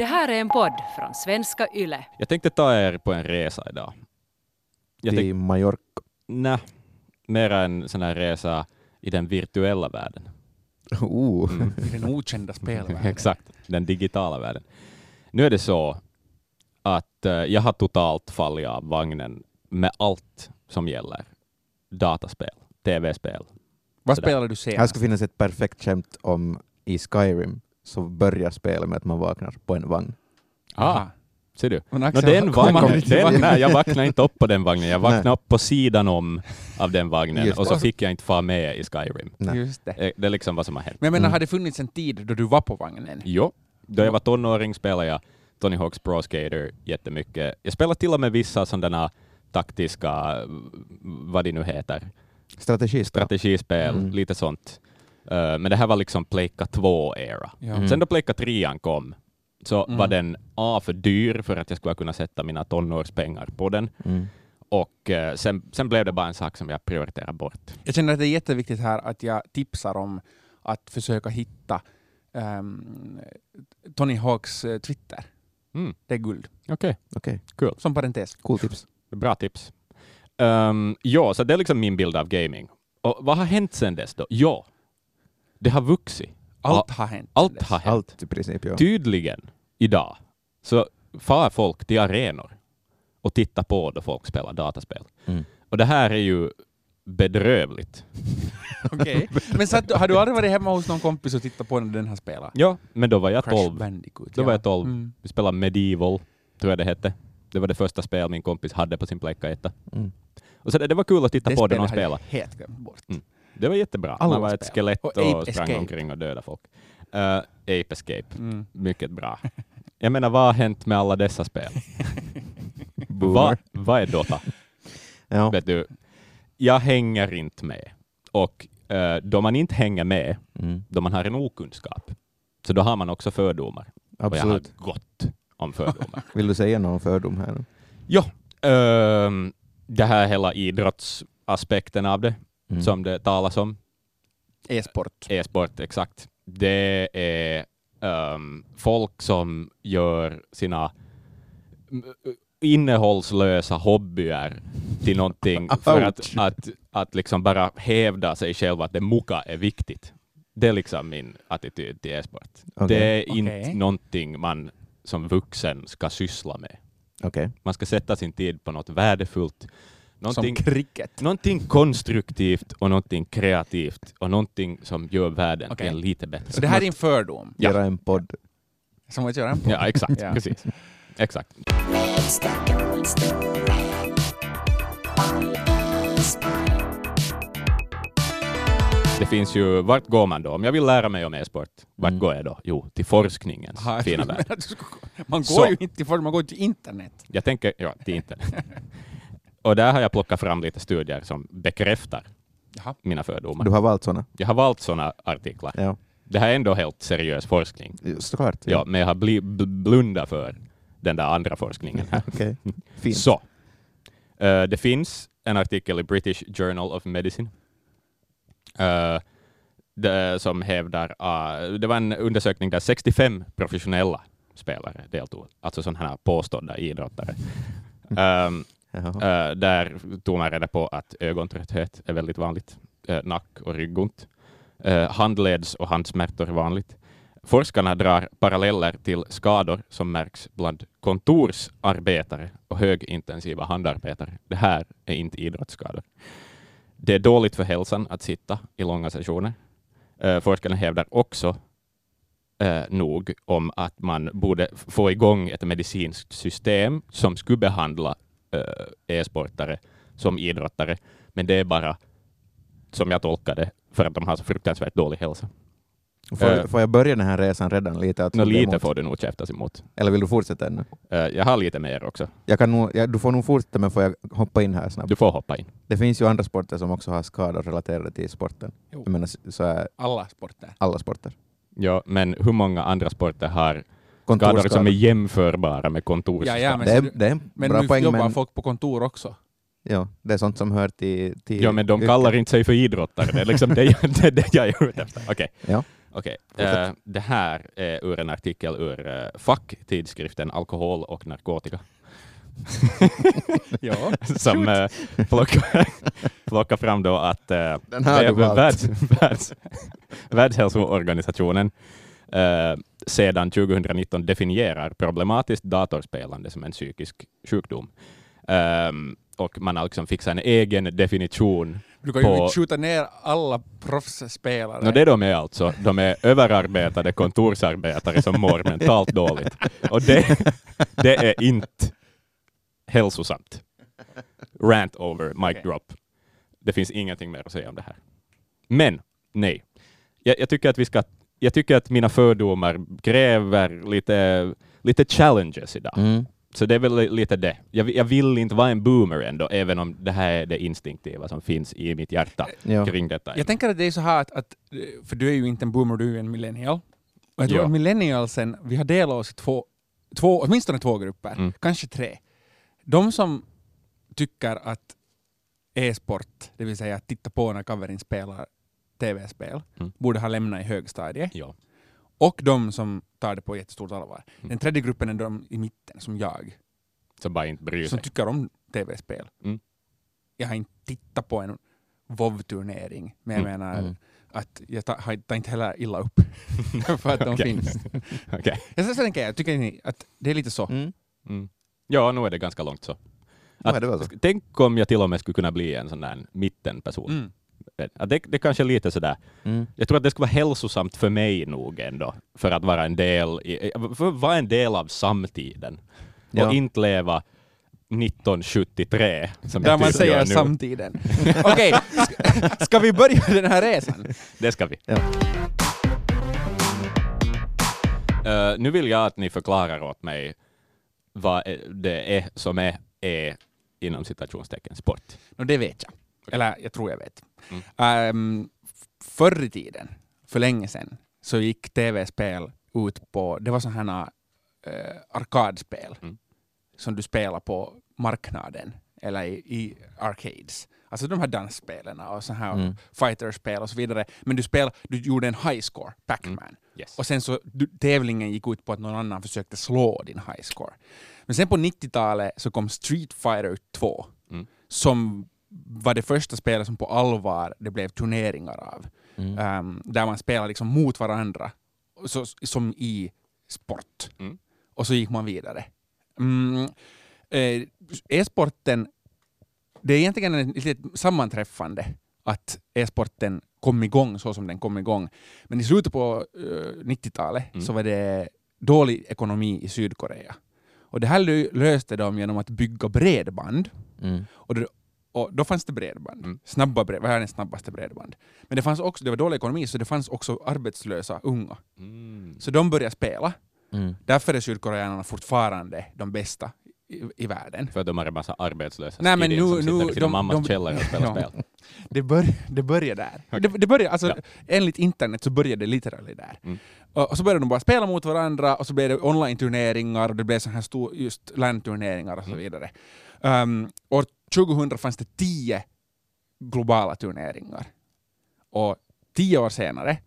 Det här är en podd från svenska YLE. Jag tänkte ta er på en resa idag. Jag till Mallorca. nej, mera en sån här resa i den virtuella världen. Oh. Mm. I den okända spelvärlden. Exakt, den digitala världen. Nu är det så att eh, jag har totalt fallit av vagnen med allt som gäller dataspel, tv-spel. Vad spelar du Här senast? ska finnas ett perfekt skämt om i Skyrim så börjar spelet med att man vaknar på en vagn. Ah, ser du? Men No, Axel, den vagnen, den, nej, jag vaknade inte upp på den vagnen, jag vaknade Nej. upp på sidan om av den vagnen Just och så fick jag inte fara med i Skyrim. Nej. Just det. Eh, Det är liksom vad som har hänt. Men jag menar, Mm. har det funnits en tid då du var på vagnen? Jo, då jag var tonåring spelade jag Tony Hawks Pro Skater jättemycket. Jag spelade till och med vissa sådana taktiska, vad det nu heter, Strategispel. strategispel, Mm. lite sånt. Eh, men det här var liksom Pleikka 2-era. Ja. Mm. Sen då Pleikka 3 kom så Mm. var den A för dyr för att jag skulle kunna sätta mina tonårspengar på den. Mm. Och eh, sen, sen blev det bara en sak som jag prioriterade bort. Jag känner att det är jätteviktigt här att jag tipsar om att försöka hitta ehm, Tony Hawks eh, Twitter. Mm. Det är guld. Okej, Okej, Som parentes. cool tips. bra tips. Um, ja, så det är liksom min bild av gaming. Och vad har hänt sen dess då? Ja, det har vuxit. Allt har hänt. Allt har hänt. Allt i princip, ja. Tydligen idag så far folk till arenor och tittar på då folk spelar dataspel. Mm. Och det här är ju bedrövligt. Okej. Men så att, har du aldrig varit hemma hos någon kompis och tittat på när den har spelat? Ja, men då var jag Crash 12. Bandicoot. Då var jag 12. Mm. Vi spelade Medieval, tror jag det hette. Det var det första spel min kompis hade på sin Pleikka 1. Mm. Och så det, det var kul att titta Det på det när de spelet har jag spelade. helt glömt bort. Mm. Det var jättebra. Alla Man var ett spel. skelett Och och, sprang Escape. omkring och dödade folk. Uh, Ape Escape, Mm. mycket bra. Jag menar, vad har hänt med alla dessa spel? Vad vad är Dota? Ja. Vet du, jag hänger inte med. Och eh, då man inte hänger med, Mm. då man har en okunskap, så då har man också fördomar. Och jag har Absolut. gott om fördomar. Vill du säga någon fördom här? nu? Ehm, det här hela idrottsaspekten av det, Mm. som det talas om, E-sport. e-sport exakt, det är ehm, folk som gör sina innehållslösa hobbyer till någonting för att, att, att liksom bara hävda sig själv att det muka är viktigt. Det är liksom min attityd till e-sport. Okej. Det är inte någonting man som vuxen ska syssla med. Okej. Man ska sätta sin tid på något värdefullt, någonting, Som cricket. någonting konstruktivt och någonting kreativt och någonting som gör världen en lite bättre. Så det här är din fördom? Ja. Göra en podd. Som att göra en podd? Ja, exakt. Ja. Precis. Exakt. Det finns ju, vart går man då? Om jag vill lära mig om e-sport, vart Mm. går jag då? Jo, till forskningens Aha, fina värld. Man går Så. ju inte till folk, man går till internet. Jag tänker, ja, till internet. Och där har jag plockat fram lite studier som bekräftar Jaha. mina fördomar. Du har valt sådana? Jag har valt sådana artiklar. Ja. Det här är ändå helt seriös forskning. Såklart. Ja, men jag har bli, bl- blundat för den där andra forskningen här. Okej. Fint. Så. Eh, det finns en artikel i British Journal of Medicine eh, det, som hävdar, uh, det var en undersökning där 65 professionella spelare deltog, alltså sådana här påstådda idrottare. Um, Jaha. Eh, där tog man reda på att ögontrötthet är väldigt vanligt, uh, nack och ryggont. Uh, handleds och handsmärtor är vanligt. Forskarna drar paralleller till skador som märks bland kontorsarbetare och högintensiva handarbetare. Det här är inte idrottsskador. Det är dåligt för hälsan att sitta i långa sessioner. Uh, forskarna hävdar också eh, nog om att man borde få igång ett medicinskt system som skulle behandla e-sportare som idrottare, men det är bara, som jag tolkar det, för att de har så fruktansvärt dålig hälsa. Får, eh, får jag börja den här resan redan lite? Att hugga lite emot? får du nog käftas emot. Eller vill du fortsätta ännu? Eh, jag har lite mer också. Jag kan nog, jag, du får nog fortsätta, men får jag hoppa in här snabbt? Du får hoppa in. Det finns ju andra sporter som också har skador relaterade till sporten. Jo. Jag menar, så är Alla sporter. alla sporter. Ja, men hur många andra sporter har Kontorsskador. som är jämförbara med kontorsskador? Ja, ja, men det, är, det är en Men bra nu poäng, jobbar men folk på kontor också. ja, det är sånt som hör till... till Ja, men de kallar inte sig för idrottare. Det är liksom det, jag- det, det jag är ute efter. Okej. Ja. Okej, Fortsätt. eh, det här är ur en artikel ur uh, facktidskriften Alkohol och narkotika Ja. som uh, plockar, plockar fram då att uh, Den här du valt. världs, världs, Världshälsoorganisationen sedan 2019 definierar problematiskt datorspelande som en psykisk sjukdom. Ehm, och man har liksom fixat en egen definition. Du kan ju På- inte skjuta ner alla proffsspelare. Och det de är alltså, de är överarbetade kontorsarbetare som mår mentalt dåligt. Och det, det är inte hälsosamt. Rant over, mic Okej. drop. Det finns ingenting mer att säga om det här. Men, nej. Jag, jag, tycker att vi ska, jag tycker att mina fördomar kräver lite, lite challenges idag. Mm. Så det är väl li- lite det. Jag, jag vill inte vara en boomer ändå, även om det här är det instinktiva som finns i mitt hjärta Ja. kring detta. Jag tänker att det är så här att, att, för du är ju inte en boomer, du är en millennial. Och jag tror Ja. att millennialsen, vi har delat oss i två, två, åtminstone två grupper, Mm. kanske tre. De som tycker att e-sport, det vill säga att titta på när Kaverin spelar tv-spel, Mm. borde ha lämnat i högstadiet. Ja. Och de som tar det på jättestort allvar. Mm. Den tredje gruppen är de i mitten, som jag, Som bara inte bryr som sig. tycker om tv-spel. Mm. Jag har inte tittat på en WoW-turnering, men jag Mm. menar Mm. att jag tar, tar inte heller illa upp för att de finns. Okej. Jag så tänker jag, tycker ni att det är lite så? Mm. Mm. Ja, nu är det ganska långt så. Ja, det var så. Tänk om jag till och med skulle kunna bli en sån där mittenperson. Mm. Ja, det, det kanske är lite sådär. Mm. Jag tror att det skulle vara hälsosamt för mig nog ändå, för att vara en del, i, vara en del av samtiden. Ja. Och inte leva 1973, som Där man säger samtiden. Okej, ska, ska vi börja den här resan? Det ska vi. Ja. Eh, nu vill jag att ni förklarar åt mig vad det är som är, är inom citationstecken sport. No, det vet jag. Eller jag tror jag vet. Mm. F- förr i tiden, för länge sedan, så gick tv-spel ut på, det var sådana uh, arkadspel Mm. som du spelar på marknaden eller i, i arcades. Alltså de här dansspelen och så här Mm. fighterspel och så vidare. Men du, spel, du gjorde en high score, Pac-Man. Yes. Och sen så du, tävlingen gick ut på att någon annan försökte slå din high score. Men sen på 90-talet så kom Street Fighter 2 Mm. som var det första spelet som på allvar det blev turneringar av. Mm. Ehm, där man spelar liksom mot varandra, så, som i sport. Mm. Och så gick man vidare. Mm, eh, e-sporten, det är egentligen ett litet sammanträffande att e-sporten kom igång så som den kom igång. Men i slutet på eh, 90-talet Mm. så var det dålig ekonomi i Sydkorea. Och det här lö- löste de genom att bygga bredband. Mm. Och, det, och då fanns det bredband. Mm. Snabba bred, världens snabbaste bredband. Men det fanns också, det var dålig ekonomi, så det fanns också arbetslösa unga. Mm. Så de började spela. Mm. Därför är sydkoreanerna fortfarande de bästa i, i världen. För de har en massa arbetslösa Nej, men nu- som sitter nu- i sina de- mammas de- källare och spelar Ja. spel. Det, bör, det börjar där. Okej. Det, det börjar, alltså, Ja. Enligt internet så började det literally där. Mm. Och, och så började de bara spela mot varandra och så blev det online-turneringar och det blev så här stor, just LAN-turneringar och så Mm. vidare. Um, år 2000 fanns det tio globala turneringar. Och tio år senare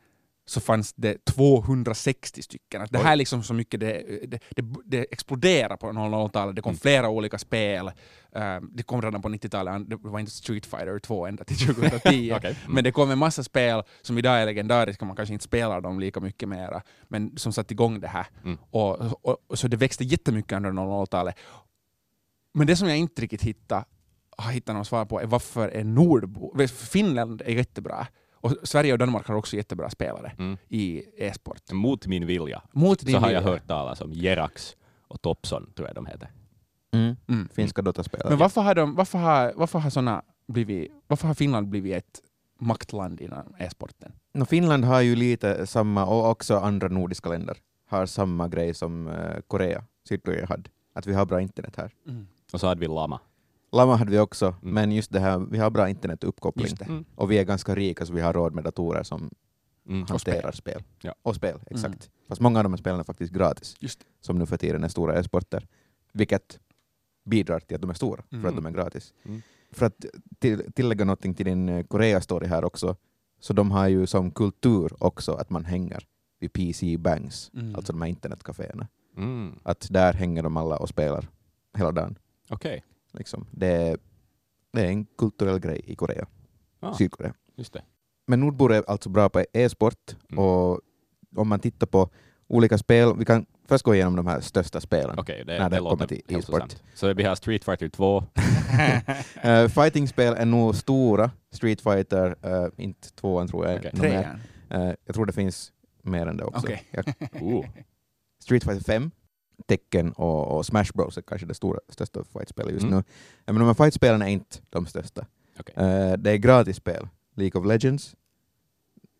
så fanns det 260 stycken. Det här är liksom så mycket det, det, det, det exploderar på 00-talet. Det kom Mm. flera olika spel. Um, det kom redan på 90-talet, det var inte Street Fighter 2 ända till 2010. Okej. Mm. Men det kom en massa spel som idag är legendariska, man kanske inte spelar dem lika mycket mera, men som satte igång det här. Mm. Och, och, och, så det växte jättemycket under 00-talet. Men det som jag inte riktigt hittade, har hittat något svar på är varför är Nordbo... Finland är jättebra. Och Sverige och Danmark har också jättebra spelare Mm. i e-sport. Mot min vilja Mot så din har jag hört talas om Jerax och Topson, tror jag de heter. Mm. Mm. Finska dataspelare. Men varför har, de, varför har, varför har, såna blivit, varför har Finland blivit ett maktland inom e-sporten? No, Finland har ju lite samma, och också andra nordiska länder, har samma grej som eh, Korea, Sydkorea hade. Att vi har bra internet här. Och så hade vi Lama. Lama hade vi också, Mm. men just det här, vi har bra internetuppkoppling. Mm. Och vi är ganska rika så vi har råd med datorer som Mm. hanterar spel. Ja. Och spel, exakt. Fast många av de här spelen är faktiskt gratis, Just som nu för tiden är stora e-sporter. Vilket bidrar till att de är stora, för att Mm. de är gratis. Mm. För att till, tillägga någonting till din eh, Korea-story här också, Så de har ju som kultur också att man hänger vid PC Bangs, Mm. alltså de här internetcaféerna. Mm. Att där hänger de alla och spelar hela dagen. Okej, Liksom. Det, är, det är en kulturell grej i Korea, ah, Sydkorea. just det. Men Nordbor är alltså bra på e-sport Mm. och om man tittar på olika spel, vi kan först gå igenom de här största spelen. Okej, det, När det det kommer till e-sport. Så vi har Street Fighter 2. Uh, fightingspel är nog stora. Street Fighter, eh, inte tvåan tror jag. Mer. Trean. Eh, jag tror det finns mer än det också. Okej. Ja. Oh. Street Fighter 5, Tekken och, och Smash Bros är kanske det stora, största fightspelet just Mm. nu. Men de här fightspelen är inte de största. Okej. Eh, det är gratisspel. League of Legends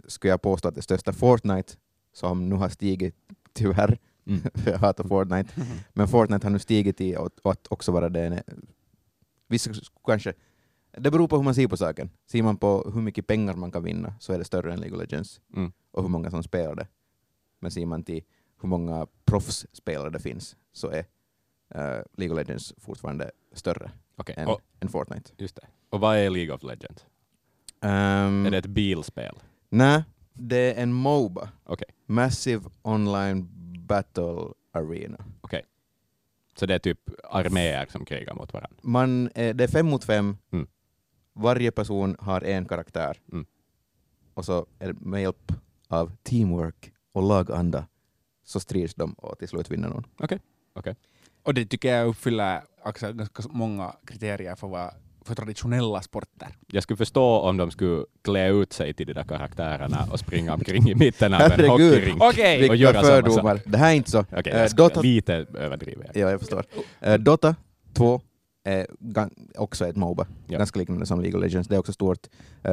skulle jag påstå att det största Fortnite, som nu har stigit tyvärr, Mm. jag hatar Fortnite, men Fortnite har nu stigit i att, att också vara det. Vissa sk- kanske, det beror på hur man ser på saken. Ser man på hur mycket pengar man kan vinna så är det större än League of Legends Mm. och hur många som spelar det. Men ser man till hur många proffsspelare det finns så är eh, League of Legends fortfarande större Okej, än, och, än Fortnite. just det. Och vad är League of Legends? Um, Är det ett bilspel? Nej, det är en Moba. Okej. Massive Online Battle Arena. Så det är typ arméer som krigar mot varandra? Man, är- det är fem mot fem. Mm. Varje person har en karaktär. Mm. Och så är det med hjälp av teamwork och laganda så strids de och till slut vinner någon. Och det tycker jag uppfyller också ganska många kriterier för, vad, för traditionella sporter. Jag skulle förstå om de skulle klä ut sig till de där karaktärerna och springa omkring i mitten av en hockeyrink. Okej! Och Vilka göra fördomar. Det här är inte så. Okej, Eh, jag ska, Dota- lite överdriver jag. Ja, jag förstår. Eh, Dota 2 är också ett Moba. Ja. Ganska liknande som League of Legends. Det är också stort. Eh,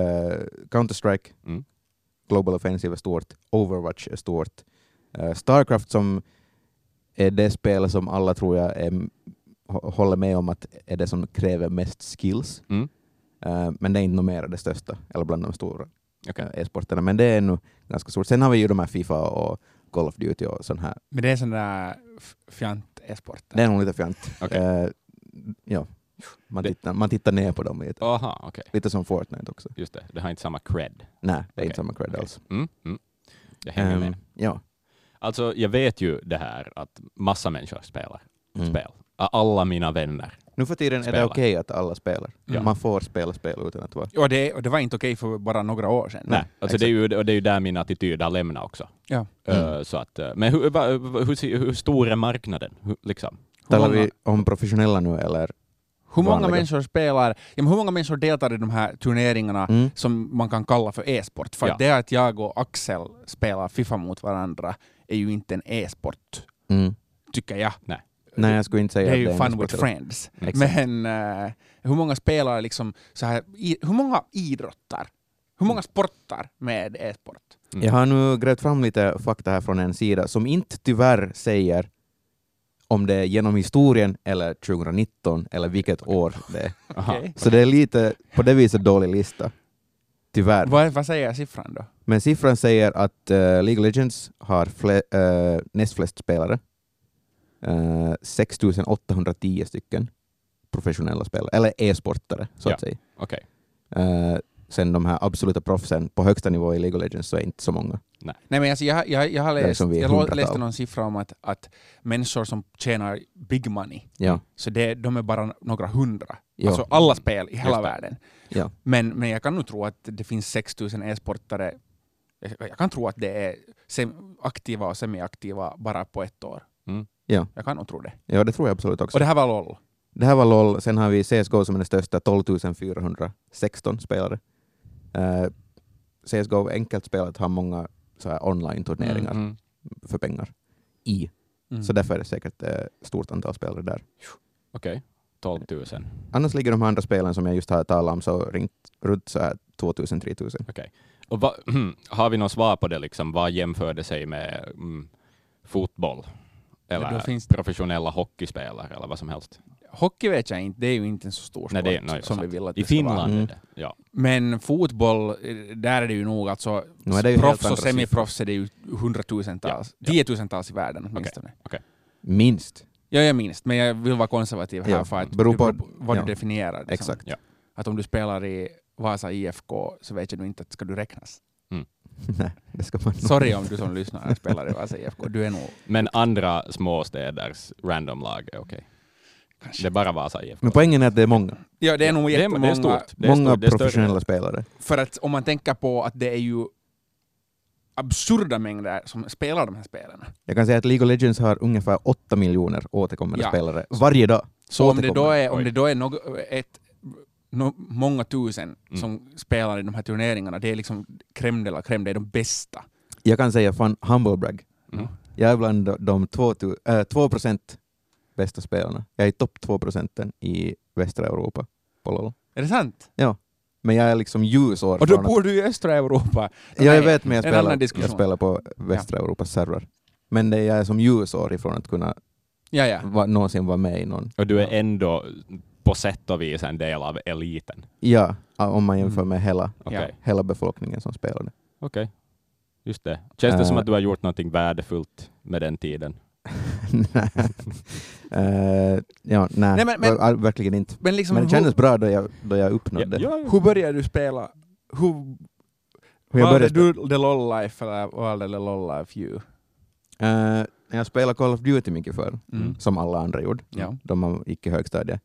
Counter-Strike, Mm. Global Offensive är stort. Overwatch är stort. Eh, Starcraft som är det spel som alla tror jag är, hå- håller med om att är det som kräver mest skills. Mm. Eh, men det är inte mer det största, eller bland de stora Okej. eh, e-sporterna. Men det är nog ganska stort. Sen har vi ju de här Fifa och Call of Duty och sån här. Men det är sån där f- fjant e-sport. Det är nog lite fjantigt. Okej. Eh, ja. man, tittar, man tittar ner på dem lite. Aha, okej. Lite som Fortnite också. Just det. Det har inte samma cred. Nej, det är Okej, inte samma cred okej. alls. Mm, mm. Jag hänger Ehm, med. ja. Alltså, jag vet ju det här att massa människor spelar Mm. spel. Alla mina vänner. Nu för tiden är det Spelar. okej att alla spelar. Ja. Man får spela spel utan att vara... Och det, och det var inte okej för bara några år sedan. Nej, alltså det är, ju, det är ju där min attityd har lämnat också. Ja. Eh, Mm. så att, eh, men hur, hur, hur stor är marknaden? Hur, liksom? Hur Talar många, vi om professionella nu eller? hur många vanliga? människor spelar, ja, men hur många människor deltar i de här turneringarna Mm. som man kan kalla för e-sport? För Ja. att det att jag och Axel spelar Fifa mot varandra är ju inte en e-sport, Mm. tycker jag. Nej, jag skulle inte säga det är ju fun with friends. Exakt. Men eh, hur många spelar liksom så här, i, hur många idrottar? Hur många sportar med e-sport? Mm. Jag har nu grävt fram lite fakta här från en sida som inte tyvärr säger om det är genom historien eller 2019 eller vilket år det är. Okej. Så det är lite på det viset dålig lista. Tyvärr. Vad, vad säger siffran då? Men siffran säger att eh, League of Legends har fle, eh, näst flest spelare. Uh, 6810 stycken professionella spelare, eller e-sportare så Ja. att säga. Okej. Eh, sen de här absoluta proffsen på högsta nivå i League of Legends så är inte så många. Nej, men alltså, jag, jag, jag har läst, jag läste någon siffra om att, att människor som tjänar big money, Ja, så det, de är bara några hundra. Ja. Alltså alla spel i hela världen. ja. Men, men jag kan nog tro att det finns 6000 e-sportare. Jag, jag kan tro att det är aktiva och semi-aktiva bara på ett år. Mm. Ja. Jag kan nog tro det. ja, det tror jag absolut också. Och det här var LOL. Det här var LOL, sen har vi CSGO som är den största, 12 416 spelare. Uh, CSGO, enkelt spelat, har många så här online-turneringar Mm. för pengar i. Mm. Så därför är det säkert ett stort antal spelare där. Okej. 12 000. Annars ligger de här andra spelen som jag just har talat om så ringt runt så här 2000-3000. Okej. Och va, har vi något svar på det? Liksom, vad jämför det sig med mm, fotboll? Eller då finns det- professionella hockeyspelare eller vad som helst? Hockey vet jag inte, det är ju inte en så stor sport Nej, det är- nej, som sant. vi vill att I det ska Finland vara. Mm. Ja. Men fotboll, där är det ju nog alltså Nu är det proffs och semiproffs är det ju hundratusentals, Ja, tiotusentals i världen åtminstone. Minst. Ja, jag minns, men jag vill vara konservativ här Ja, för att beror på- vad ja. du definierar. Liksom. Exakt. Ja. Att om du spelar i Vasa IFK så vet jag nog inte att ska du räknas. Nej, det ska man Sorry om du som lyssnar spelar i Vasa IFK. Du är nog Men andra småstäders randomlag är okej. Kanske... Det bara Vasa IFK. Men poängen är att det är många. Ja, det är nog är, det jättemånga. är stort. Det är många stort. Professionella spelare. För att om man tänker på att det är ju absurda mängder som spelar de här spelen. Jag kan säga att League of Legends har ungefär 8 miljoner återkommande Ja. spelare varje dag. Så om det då är, om det då är något, ett, nå- många tusen Mm. som spelar i de här turneringarna, det är liksom crème de la crème, det är de bästa. Jag kan säga fan humble brag. Mm. Jag är bland de- de 2 äh, 2% bästa spelarna. Jag är i topp 2 procenten i västra Europa på LOL. Är det sant? Men jag är liksom ljusår Och då bor du i östra Europa. Ja, jag Nej, vet, men jag spelar, jag spelar på västra Europas server. Men det, jag är som ljusår ifrån att kunna Ja, ja. va, någonsin vara med i någon. Och du är ändå på sätt och vis en del av eliten. Ja, om man jämför Mm. med hela, Ja. hela befolkningen som spelade. okej. Just det. Känns det som Äh. att du har gjort någonting värdefullt med den tiden? Eh, ja, nej, Nej, men- men- ver- verkligen inte. Men, liksom, Men det kändes bra då jag, då jag uppnådde. Ja, hur, hur började du spela? Hur, Hur jag valde började du the LOL life eller valde the LOL life you? Eh, jag spelade Call of Duty mycket förr, Mm. som alla andra gjorde, Ja. då man gick i högstadiet.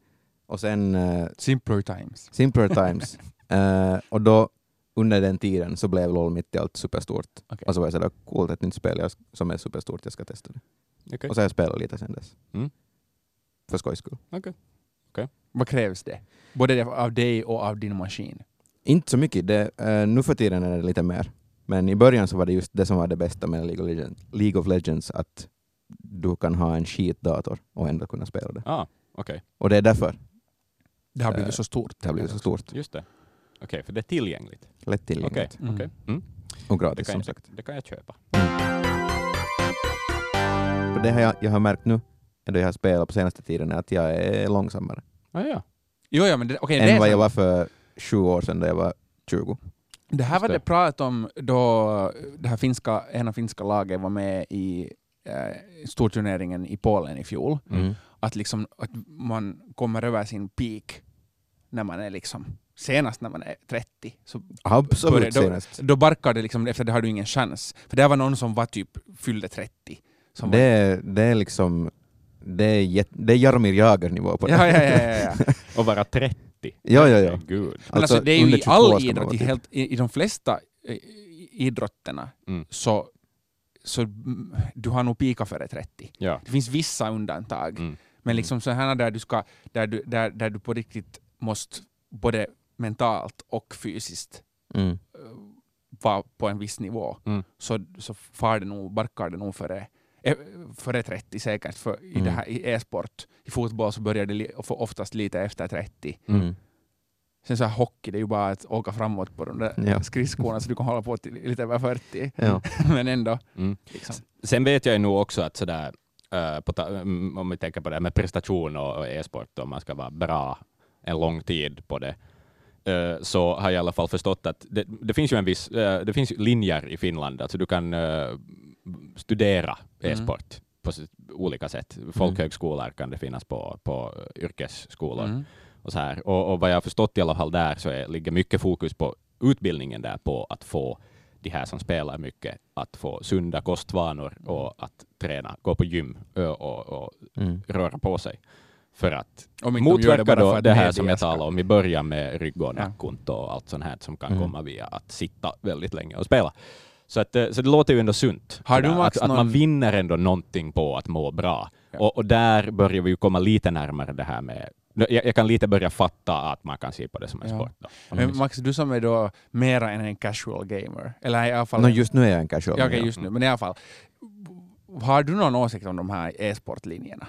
Och sen uh, Simpler times. Simpler Times. Eh, och då under den tiden så blev LOL mitt i allt superstort. Okej. Och så var jag sådär, coolt ett nytt spel jag, som är superstort, jag ska testa det. Okej. Och så har jag spelat lite sen dess. Mm. För skojs skull. Vad krävs det? Både av dig och av din maskin. Inte så mycket, det, eh, nu för tiden är det lite mer. Men i början så var det just det som var det bästa med League of Legends, League of Legends att du kan ha en skitdator och ändå kunna spela det. Ah, okej. Och det är därför Det har blivit Eh, så stort. det har blivit så stort. Just det. Okej, för det är tillgängligt. Lätt Okej, tillgängligt. Mm. Mm. Och Det, gratis kan som jag, sagt. det kan jag köpa. Det har jag, jag har märkt nu, då jag har spelat på senaste tiden, är att jag är långsammare Ah, ja. Jo, ja, men det, det, än är vad jag var för sju år sedan då jag var 20. det här var det det. prat om då det här finska, ena finska laget var med i eh, storturneringen i Polen i fjol. Mm. Att, liksom, att man kommer över sin peak när man är liksom senast när man är 30. Så Absolut börjar- då, senast. då barkar det liksom, efter det har du ingen chans. För det var någon som var typ fyllde 30. Som Det är, det är liksom, det är, jätt, det är Jaromir Jagr-nivå på det. ja, ja, ja, ja. Och vara 30. Ja, ja, ja. Gud. Men alltså, det är ju i 22 all idrott, i, typ. helt, i, i de flesta eh, idrotterna, Mm. så, så mm, du har nog pika före 30. Ja. Det finns vissa undantag, Mm. men liksom så här där du, ska, där, du, där, där du på riktigt måste både mentalt och fysiskt Mm. eh, vara på en viss nivå, Mm. så, så far det nog, barkar det nog före, före 30 säkert. För i, Mm. det här, I e-sport, i fotboll så börjar det oftast lite efter 30. Mm. Sen så här hockey, det är ju bara att åka framåt på de där Ja. skridskorna så du kan hålla på till lite över 40. Ja. Men ändå. Mm. Liksom. Sen vet jag ju nog också att sådär, eh, mm, om vi tänker på det här med prestation och, och e-sport, om man ska vara bra en lång tid på det, eh, så har jag i alla fall förstått att det, det finns ju en viss, eh, det finns linjer i Finland, alltså du kan studera Mm. e-sport på sitt, olika sätt. Folkhögskolor kan det finnas på, på yrkesskolor. Mm. Och, så här. Och, och vad jag har förstått i alla fall där så är, ligger mycket fokus på utbildningen där på att få de här som spelar mycket att få sunda kostvanor och att träna, gå på gym och, och Mm. röra på sig. För att Om inte de gör motverka bara då för att det här som jag talade om i början med rygg och nackont och allt sånt här som kan Mm. komma via att sitta väldigt länge och spela. Så, att, eh, så det låter ju ändå sunt. Har du Sådär, Max att, att man någon- vinner ändå någonting på att må bra. Ja. Och, och där börjar vi ju komma lite närmare det här med... Jag, jag kan lite börja fatta att man kan se på det som en Ja. sport. Då. Men Max, du som är då mera än en casual gamer, eller i alla fall... No, just nu är jag en casual. ja, okej, ja. just nu, men i alla fall. Har du någon åsikt om de här e-sportlinjerna?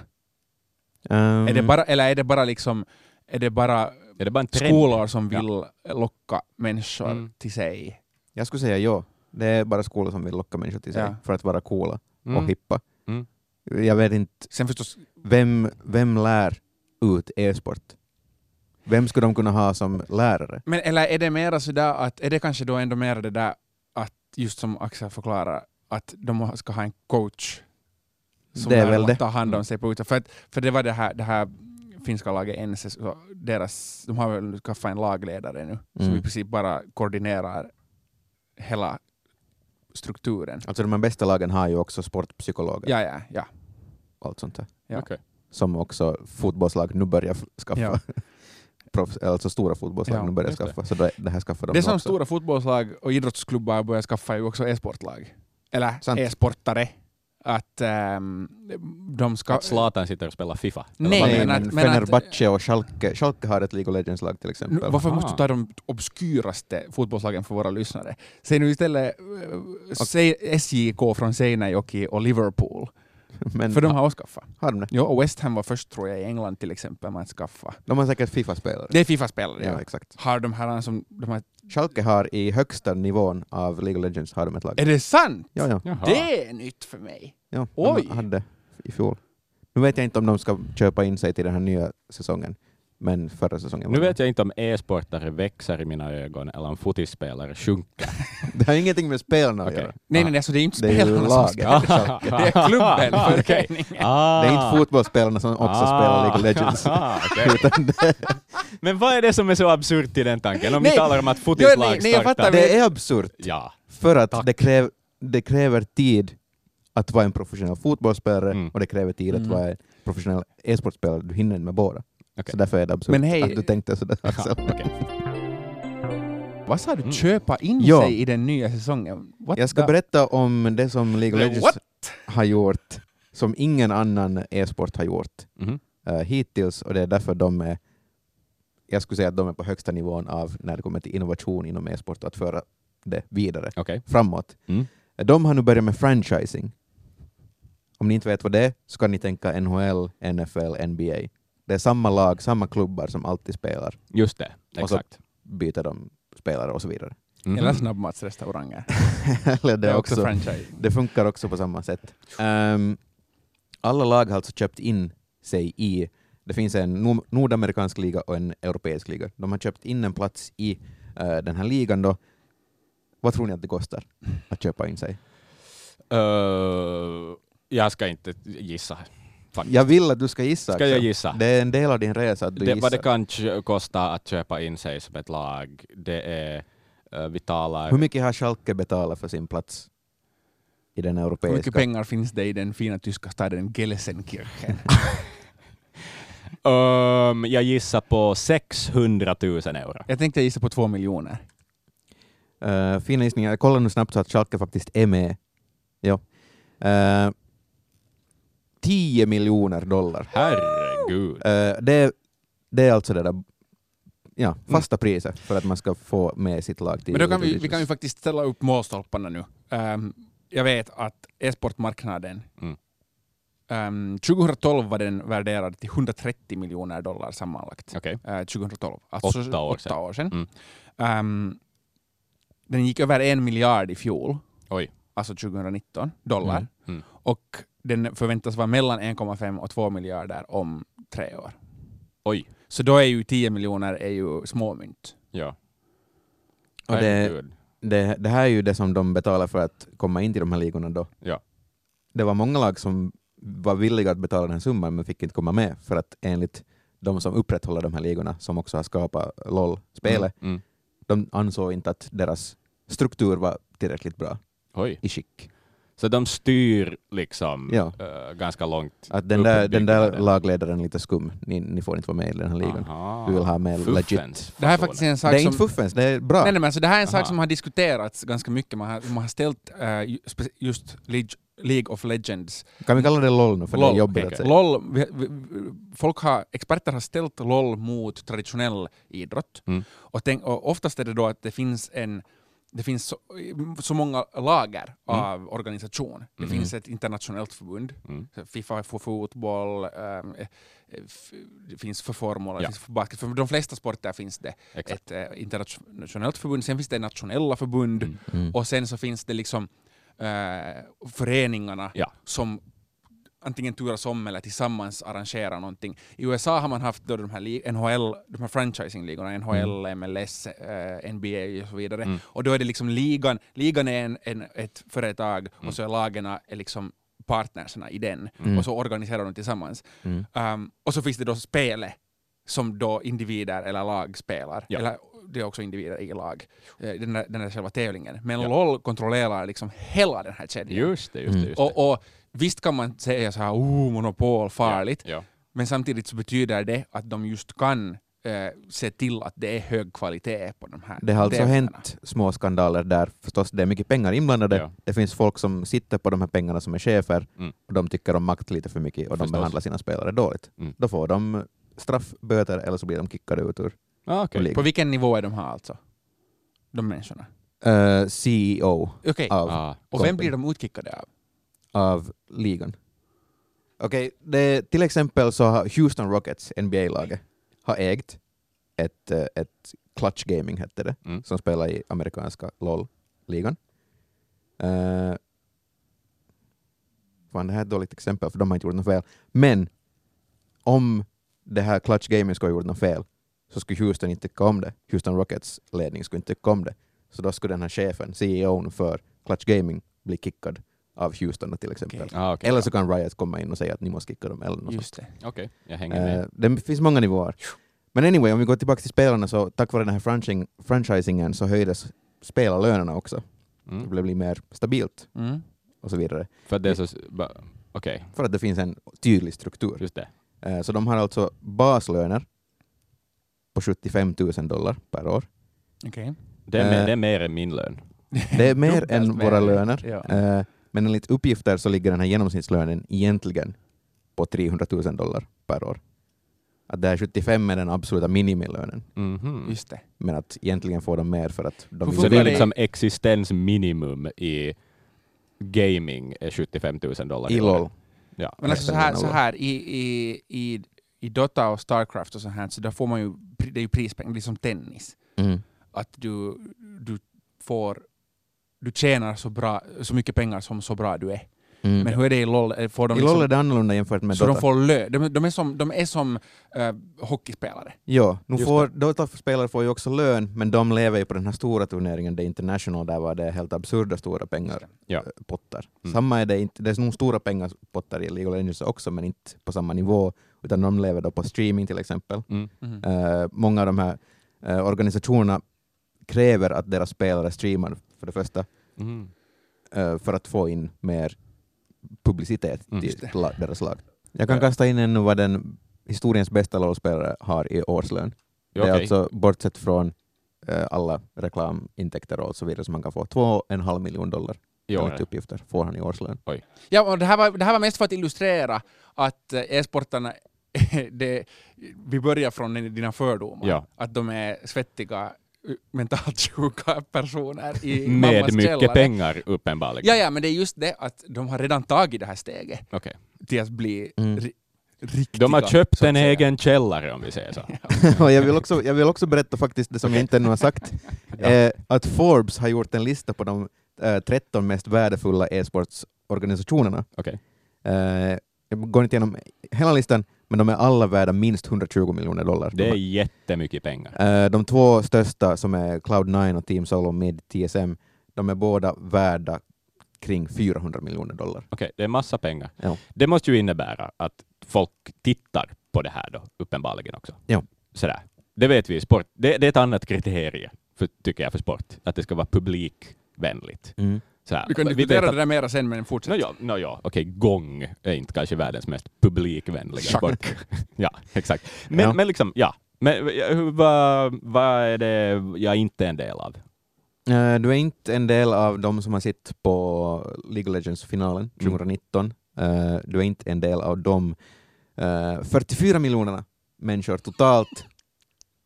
Ehm, Är det bara, eller är det bara liksom är det bara Är det bara skolor som Ja. vill locka människor Mm. till sig? Jag skulle säga ja. Det är bara skolor som vill locka människor till sig Ja. för att vara coola Mm. och hippa. Mm. Jag vet inte, Sen förstås, vem, vem lär ut e-sport? Vem skulle de kunna ha som lärare? men eller är det mera sådär att, är det kanske då ändå mer det där att, just som Axel förklarar, att de ska ha en coach som Det är väl det. att ta hand om sig på ute. För, att, för det var det här, det här finska laget NC, så deras, de har väl skaffat en lagledare nu, som Mm. i princip bara koordinerar hela strukturen. Alltså de här bästa lagen har ju också sportpsykologer Ja, ja, ja. allt sånt där. Ja. Okej. Som också fotbollslag nu börjar skaffa. Ja. Proffs, alltså stora fotbollslag Ja, nu börjar just det. skaffa. Så det, det här skaffar de Det som också. stora fotbollslag och idrottsklubbar börjar skaffa är ju också e-sportlag. Eller Sant. e-sportare. Att ehm, de ska... Att Zlatan sitter och spelar Fifa. Nej, men men, att- men att- Fenerbahce och Schalke, Schalke har ett League of Legends-lag till Nu, exempel. varför måste Aha. du ta de obskyraste fotbollslagen för våra lyssnare? Säg nu istället eh, säg SJK från Seinäjoki och Liverpool. Men för de har också skaffat. har de det? Jo, och West Ham var först tror jag i England till exempel med att skaffa. De har säkert Fifa-spelare. Det är Fifa-spelare. Ja, Ja. exakt. Har de här som... De här, Schalke har i högsta nivån av League of Legends har de ett lag. är det sant? Ja, ja. Jaha. Det är nytt för mig. ja Oj. de hade i fjol. Nu vet jag inte om de ska köpa in sig till den här nya säsongen, men förra säsongen Nu vet jag inte om e-sportare växer i mina ögon eller om fotispelare sjunker. Det har ingenting med spelarna att Okej. göra. Nej, Ah. nej, nej, alltså det är inte Det är ju spelarna som ska... Det är klubben, Okej. föreningen. Ah. Det är inte fotbollsspelarna som också spelar League of Legends. Ah, Men vad är det som är så absurt i den tanken? Om Nej. vi talar om att fotislag nej, nej, jag startar... fattar. det är absurt, Ja. för att Tack. det, kräv, det kräver tid att vara en professionell fotbollsspelare Mm. och det kräver tid att Mm. vara en professionell e-sportspelare. Du hinner inte med båda. Okej. Så därför är det absurt Men hej- att du tänkte sådär. Axel. okej. Vad sa du? Mm. Köpa in Ja. sig i den nya säsongen? What Jag ska the- berätta om det som League of Legends what? har gjort, som ingen annan e-sport har gjort Mhm. eh, hittills, och det är därför de är jag skulle säga att de är på högsta nivån av när det kommer till innovation inom e-sport och att föra det vidare Okej. framåt. Mm. De har nu börjat med franchising. Om ni inte vet vad det är så kan ni tänka NHL, NFL, NBA. Det är samma lag, samma klubbar som alltid spelar. Just det, Och så- exakt. Byter de spelare och så vidare. Mhm. Eller snabbmatsrestauranger. Eller Det är också franchise. Det funkar också på samma sätt. Ehm, alla lag har alltså köpt in sig i, det finns en nord- nordamerikansk liga och en europeisk liga. De har köpt in en plats i eh, den här ligan då. Vad tror ni att det kostar att köpa in sig? Uh, jag ska inte gissa. Faktiskt. Jag vill att du ska gissa. Ska jag gissa? Det är en del av din resa att du Det, gissar. vad det kan kosta att köpa in sig som ett lag, det är, uh, vi talar... Hur mycket har Schalke betalat för sin plats i den Hur europeiska? mycket pengar finns det i den fina tyska staden Gelsenkirchen? Um, jag gissar på 600 000 euro. Jag tänkte gissa på två miljoner. Uh, fina gissningar. Jag kollar nu snabbt så att Schalke faktiskt är med. Ja. Uh, 10 miljoner dollar. Herregud. Uh, det, det är alltså det där ja, fasta priset för att man ska få med sitt lag till Men då kan vi, vi kan ju faktiskt ställa upp målstolparna nu. Ehm, jag vet att e-sportmarknaden Mm. ehm, 2012 var den värderad till 130 miljoner dollar sammanlagt. Okej. Eh, 2012. Alltså Åtta år sedan. åtta år sedan. Mm. Ehm, den gick över en miljard i fjol, Oj. alltså 2019, dollar. Mm. Mm. Och den förväntas vara mellan 1,5 och 2 miljarder om tre år. Oj. Så då är ju 10 miljoner är ju småmynt. Ja. Och det, det, det här är ju det som de betalar för att komma in till de här ligorna då. Ja. Det var många lag som var villiga att betala den här summan men fick inte komma med för att enligt de som upprätthåller de här ligorna, som också har skapat LOL-spelet, Mm. Mm. de ansåg inte att deras struktur var tillräckligt bra Oj. i skick. Så de styr liksom Ja. eh, ganska långt. Att den där, den där lagledaren är lite skum, ni, ni får inte vara med i den här ligan. Aha. Vi vill ha med legit. Fuffens Det här är faktiskt en sak Det är som... inte fuffens, det är bra. Nej, nej, men alltså det här är en sak Aha. som har diskuterats ganska mycket. Man har, man har ställt spe- just League, of Legends. Kan vi kalla det LOL nu, för det är LOL, jobbigt okej, att säga. LOL, vi, vi, folk har, experter har ställt LOL mot traditionell idrott. Mm. Och, tänk, och oftast är det då att det finns en det finns så, så många lager Mm. av organisation. Det Mm. finns ett internationellt förbund, Mm. Fifa för fotboll, f- det finns för formel, det Ja. för basket. För de flesta sporter finns det Exakt. ett eh, internationellt förbund, sen finns det nationella förbund Mm. Mm. och sen så finns det liksom eh, föreningarna Ja. som antingen turas om eller tillsammans arrangerar någonting. I USA har man haft då de här NHL, de här franchising-ligorna, NHL, MLS, eh, NBA och så vidare. Mm. Och då är det liksom ligan, ligan är en, en, ett företag Mm. och så är lagen är liksom partnerserna i den Mm. och så organiserar de tillsammans. Mm. Um, och så finns det då spelet som då individer eller lag spelar. Ja. Eller det är också individer i lag. Eh, Den där, den där själva tävlingen. Men Ja. LOL kontrollerar liksom hela den här kedjan. Just det, just det. Mm. Just det. Och, och visst kan man säga så här, oh, monopol, farligt. Ja. Men samtidigt så betyder det att de just kan eh, se till att det är hög kvalitet på de här Det har alltså tävlingarna. hänt små skandaler där förstås det är mycket pengar inblandade. Ja. Det finns folk som sitter på de här pengarna som är chefer Mm. och de tycker om makt lite för mycket och de Förstås. behandlar sina spelare dåligt. Mm. Då får de straffböter eller så blir de kickade ut ur Ah, ligan. På vilken nivå är de här alltså? De människorna? Eh, CEO Okej, av, Ah, och vem blir de utkickade av? Av ligan. Okej, det- till exempel så har Houston Rockets, NBA-laget, har ägt ett, eh, ett Clutch Gaming hette det, Mm. som spelar i amerikanska LOL-ligan. Uh, fan, det här är ett dåligt exempel för de har inte gjort något fel. Men om det här Clutch Gaming skulle ha gjort något fel så skulle Houston inte tycka om det. Houston Rockets ledning skulle inte tycka om det. Så då skulle den här chefen, CEOn för Clutch Gaming, bli kickad av Houston till exempel. Okej. Ah, okej. Eller så kan Riot komma in och säga att ni måste kicka dem eller något sånt. Just det. Okej, jag hänger med. Eh, det finns många nivåer. Men anyway, om vi går tillbaka till spelarna så tack vare den här franchising, franchisingen så höjdes spelarlönerna också. Det Mm. blev lite mer stabilt Mm. och så vidare. För att det så... Okej, För att det finns en tydlig struktur. just det. Eh, Så de har alltså baslöner på 75 000 dollar per år. Okej. Det är, mer, Eh, det är mer än min lön. Det är mer än våra löner. Ja. Men enligt uppgifter så ligger den här genomsnittslönen egentligen på 300 000 dollar per år. Att det här 75 är den absoluta minimilönen. Mhm. Just det. Men att egentligen får de mer för att de Så det är liksom existensminimum i gaming är 75 000 dollar i. LOL. Ja. Men alltså så här, är så här i, i, i, i Dota och Starcraft och så här, så där får man ju, det är ju prispengar, det är som tennis. Mm. Att du, du får, du tjänar så, bra, så mycket pengar som så bra du är. Mm. Men hur är det i LOL? Får de I liksom, LOL är det annorlunda jämfört med så Dota. de får lön? De, de är som, de är som eh, hockeyspelare. Ja, nu Just får, Dota-spelare får ju också lön, men de lever ju på den här stora turneringen, är International, där var det helt absurda stora pengar, Ja. eh, pottar. Mm. Samma är det inte, det är nog stora pengar pottar i League of Legends också, men inte på samma nivå, utan de lever då på streaming till exempel. Mm. Eh, många av de här eh, organisationerna kräver att deras spelare streamar för det första, Mm. eh, för att få in mer publicitet Mm. till deras lag. Jag kan Ja. kasta in ännu vad den historiens bästa LoL-spelare har i årslön. Ja, Det är alltså bortsett från eh, alla reklamintäkter och så vidare som man kan få. Två och en halv miljon dollar enligt uppgifter får han i årslön. Ja, och det, här var, det här var mest för att illustrera att eh, e-sportarna, det, vi börjar från dina fördomar, Ja. att de är svettiga, mentalt sjuka personer i Med mammas mycket källare. pengar uppenbarligen. Ja, ja, men det är just det att de har redan tagit det här steget Okej. till att bli Mm. ri, riktiga. De har köpt en säga. egen källare om vi säger så. jag, vill också, jag vill också berätta faktiskt det som jag inte ännu har sagt, eh, att Forbes har gjort en lista på de eh, 13 mest värdefulla e-sportsorganisationerna. Okej. Eh, jag går inte igenom hela listan, men de är alla värda minst 120 miljoner dollar. Det är De, jättemycket pengar. eh, de två största som är Cloud9 och Team Solo Mid TSM, de är båda värda kring 400 miljoner dollar. Okej, det är massa pengar. Ja. Det måste ju innebära att folk tittar på det här då, uppenbarligen också. Ja. Sådär. Det vet vi i sport. Det, det är ett annat kriterie, för, tycker jag, för sport. Att det ska vara publikvänligt. Sådär. Vi kan diskutera att- det där mera sen, men fortsätt. Nå ja, no, ja. okej, gång är inte kanske världens mest publikvänliga sport. ja, exakt. Men, Ja. men liksom, ja. Men vad, vad är det jag inte är en del av? Eh, Du är inte en del av de som har sett på League of Legends-finalen 2019. Eh, Du är inte en del av de eh, 44 miljonerna människor totalt.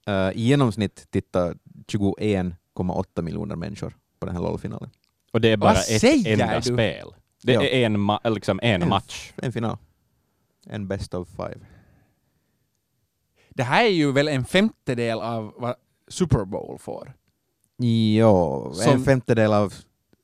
Eh, I genomsnitt tittar 21,8 miljoner människor på den här LOL-finalen. Och det är bara Vad ett säger enda du? spel. Det Ja. är en, ma- liksom en En- match. En final. En best of five. Det här är ju väl en femtedel av vad Super Bowl får. Ja, en Som- femtedel av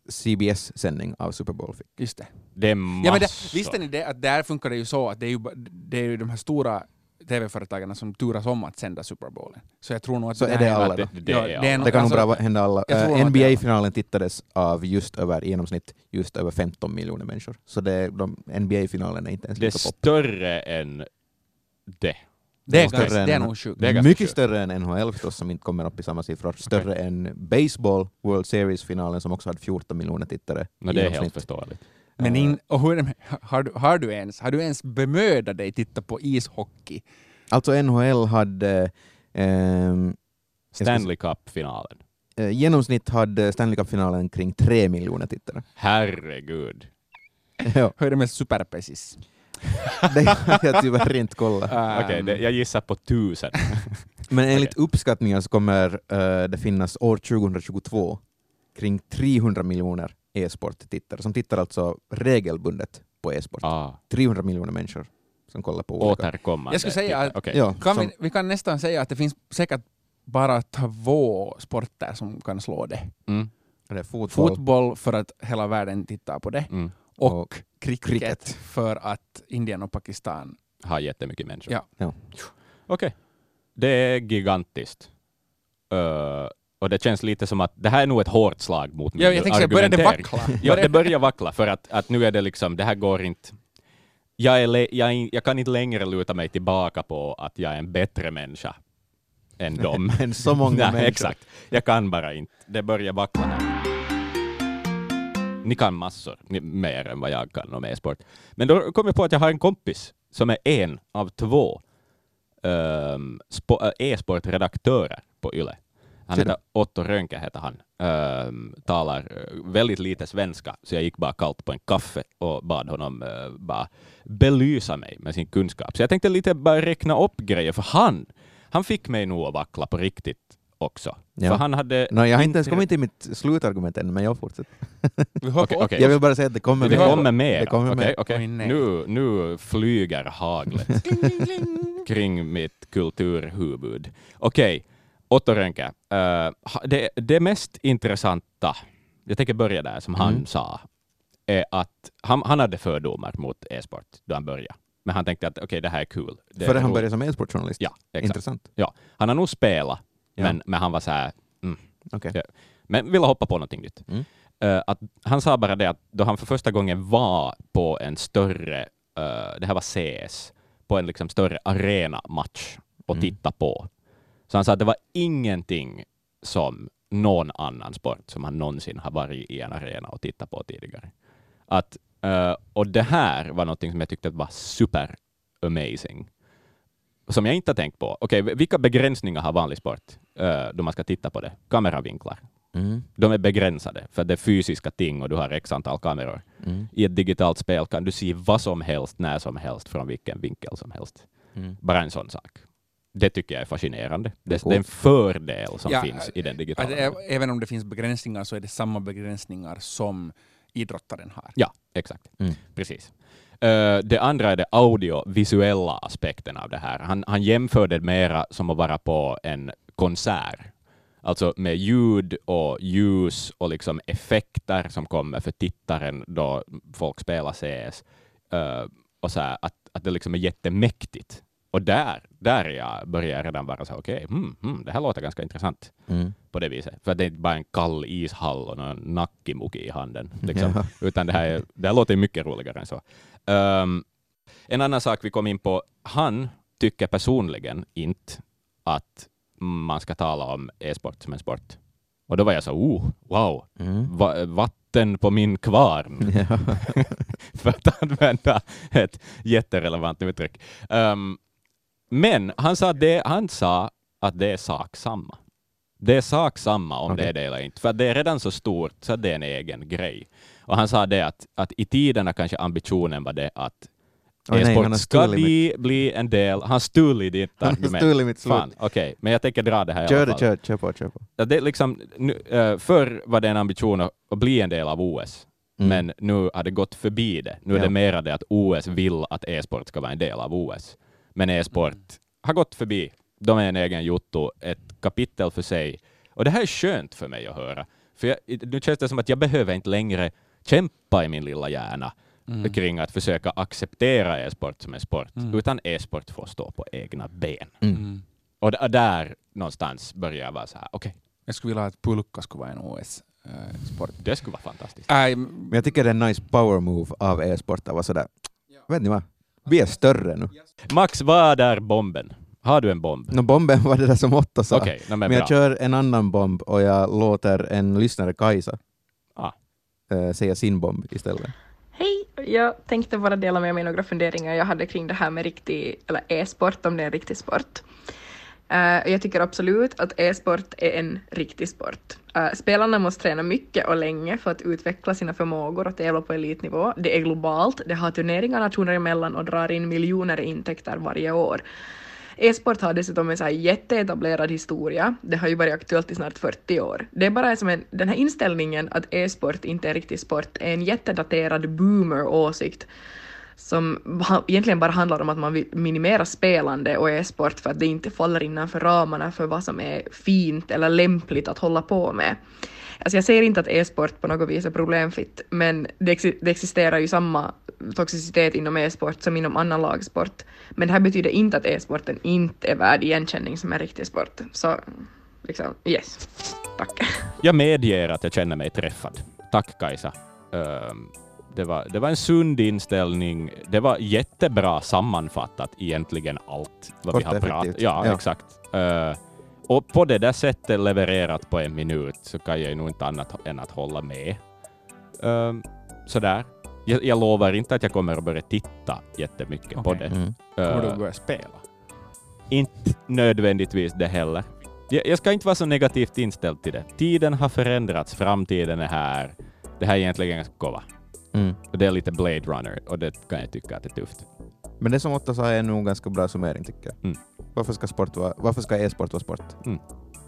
CBS-sändning av Super Bowl fick. Just det. Det är massor. Ja, men det, visste ni det att där funkar det ju så att det är ju, ba- det är ju de här stora TV-företagen som turas om att sända Super Bowlen. Så jag tror nog att Så är det alla då? det, det Ja, är det är alla. nog- Det kan nog alltså, bra hända alla. tror Eh, nog NBA-finalen tittades av just över, i genomsnitt just över 15 miljoner människor. Så det, de, NBA-finalen är inte ens det är lika större än det. Det är, Större ganska, det är än- nog sjukt. Mycket större än NHL förstås, som inte kommer upp i samma siffror. Större än baseball, World Series-finalen som också hade 14 miljoner tittare. No, det är helt förståeligt. Men Eh, in, och hur med, har, du, har, du ens, har du ens bemödat dig titta på ishockey? Alltså NHL hade ska Stanley Cup-finalen. eh, genomsnitt hade Stanley Cup-finalen kring 3 miljoner tittare. Herregud. ja, Hur är det med superprecis? det har jag tyvärr inte kollat. Um, Okej, det- jag gissar på tusen. Men enligt uppskattningar så kommer eh, det finnas år 2022 kring 300 miljoner e-sport-tittare som tittar alltså regelbundet på e-sport. ah, 300 miljoner människor som kollar på olika. återkommande. Jag skulle säga att- Okej. Ja, kan som, vi, vi kan nästan säga att det finns säkert bara två sporter som kan slå det. Mm, det är fotboll. Fotboll för att hela världen tittar på det mm. och, Och cricket, cricket. för att Indien och Pakistan Har jättemycket människor. Ja. Ja. Okej. Det är gigantiskt. Uh, och det känns lite som att det här är nog ett hårt slag mot min Ja, jag tänkte började det vackla? Ja, det börjar vackla för att, att nu är det liksom, det här går inte... Jag, är jag, jag kan inte längre luta mig tillbaka på att jag är en bättre människa än dem. Men så många Nej, människor. exakt. Jag kan bara inte. Det börjar vackla här. Ni kan massor, ni, mer än vad jag kan om e-sport. Men då kom jag på att jag har en kompis som är en av två äh, e-sportredaktörer på Yle. Han heter Otto Rönke, heter han. Ehm, talar eh, väldigt lite svenska, så jag gick bara kallt på en kaffe och bad honom eh, bara belysa mig med sin kunskap. Så jag tänkte lite bara räkna upp grejer, för han, han fick mig nog att vackla på riktigt också. Ja. För han hade... No, jag har inte ens kommit till mitt slutargument än, men jag fortsätter. På okej. Jag vill bara säga att det kommer Det mer. kommer mer. Det kommer. Oj, nej. Nu, nu flyger haglet kring mitt kulturhuvud. Okej, Otto Eh, ha- det, det mest intressanta, jag tänker börja där, som han Mm. sa, är att han, han hade fördomar mot e-sport då han började. Men han tänkte att okej, det här är kul. Det är Före han började som e-sportjournalist. Ja, exakt. Intressant. Han har nog spelat, Ja. men, men han var så här, Okej. Ja. men ville hoppa på någonting nytt. Mm. Eh, att han sa bara det att då han för första gången var på en större, eh, det här var CS, på en liksom större arena-match och Mm. titta på. Så han sa att det var ingenting som någon annan sport som han någonsin har varit i en arena och tittat på tidigare. Att, eh, och det här var någonting som jag tyckte var super amazing. Som jag inte har tänkt på. Okej, vilka begränsningar har vanlig sport eh, då man ska titta på det? Kameravinklar Mm. de är begränsade för det är fysiska ting och du har x antal kameror. Mm. I ett digitalt spel kan du se vad som helst, när som helst, från vilken vinkel som helst. Mm. Bara en sån sak. Det tycker jag är fascinerande. Det, är en fördel som Ja, finns i den digitala även om det finns begränsningar så är det samma begränsningar som idrottaren har. Ja, exakt. Mm. Precis. Eh, det andra är det audiovisuella aspekten av det här. Han, han jämförde det mera som att vara på en konsert. Alltså med ljud och ljus och liksom effekter som kommer för tittaren då folk spelar CS. Eh, och så här, att, att det liksom är jättemäktigt. Och där, där jag börjar redan vara så okej, hmm, hmm, det här låter ganska intressant Mm. på det viset. För det är inte bara en kall ishall och någon nackimuki i handen. Liksom. Ja. Utan det här, är, det här låter mycket roligare än så. Ehm, en annan sak vi kom in på, han tycker personligen inte att man ska tala om e-sport som en sport. Och då var jag så, oh, wow, Mm. va, vatten på min kvarn, Ja. för att använda ett jätterelevant uttryck. Ehm, men han sa, det, han sa att det är sak samma. Det är sak samma om Okej. det är det eller inte, för det är redan så stort så att det är en egen grej. Och han sa det att, att i tiderna kanske ambitionen var det att han e-sport ska mitt- bli, en del, han stulit ditt Han argument. stulit mitt slut. Fan, okej, men jag tänker dra det här i Kör alla det, fall. kör, kör på, kör på. Det liksom, nu, eh, förr var det en ambition att, att bli en del av OS, Mm. men nu har det gått förbi det. Nu är Ja. det mera det att OS vill att e-sport ska vara en del av OS. Men e-sport har gått förbi. De är en egen jotto, ett kapitel för sig. Och det här är skönt för mig att höra. För jag, nu känns det som att jag behöver inte längre kämpa i min lilla hjärna Mm. kring att försöka acceptera e-sport som en sport, Mm. utan e-sport får stå på egna ben. Mm. Mm. Och där någonstans börjar jag vara så här, okej, Jag skulle vilja att pulka skulle vara en OS-sport. det skulle vara fantastiskt. Äh, Men jag tycker det är en nice power move av e-sport att vara sådär, vet ni vad, vi är större nu. Max, vad är bomben? Har du en bomb? No, bomben var det där som Otto sa. Okej, no, men Men bra. jag kör en annan bomb och jag låter en lyssnare, Kajsa, Ah. eh, säga sin bomb istället. Hej! Jag tänkte bara dela med mig några funderingar jag hade kring det här med riktig, eller e-sport, om det är en riktig sport. Eh, jag tycker absolut att e-sport är en riktig sport. Äh, spelarna måste träna mycket och länge för att utveckla sina förmågor och tävla på elitnivå. Det är globalt, det har turneringar nationer emellan och drar in miljoner i intäkter varje år. E-sport har dessutom en så här jätteetablerad historia. Det har ju varit aktuellt i snart 40 år. Det är bara som en, den här inställningen att e-sport inte är riktig sport är en jättedaterad boomer-åsikt som egentligen bara handlar om att man vill minimera spelande och e-sport för att det inte faller innanför ramarna för vad som är fint eller lämpligt att hålla på med. Alltså jag säger inte att e-sport på något vis är problemfritt, men det, ex det existerar ju samma toxicitet inom e-sport som inom annan lagsport. Men det här betyder inte att e-sporten inte är värd igenkänning som en riktig sport. Så liksom, yes. Tack. Jag medger att jag känner mig träffad. Tack Kajsa. Ehm, det, var, det var en sund inställning. Det var jättebra sammanfattat egentligen allt vad Kort vi har pratat ja, Ja. exakt. Eh, och på det där sättet levererat på en minut så kan jag ju nog inte annat än att hålla med. Um, sådär. Jag, jag lovar inte att jag kommer att börja titta jättemycket på Okej. det. Mm. kommer du Eh, att börja spela? inte nödvändigtvis det heller. Jag, jag ska inte vara så negativt inställd till det. Tiden har förändrats, framtiden är här. Det här är egentligen ganska kova. Mm. Och det är lite Blade Runner och det kan jag tycka att det är tufft. Men det som Otto sa är nog en ganska bra summering tycker jag. Mm. Varför ska, sport vara, varför ska e-sport vara sport? Mm.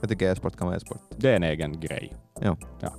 Jag tycker e-sport kan vara e-sport. Det är en egen grej. Ja. ja.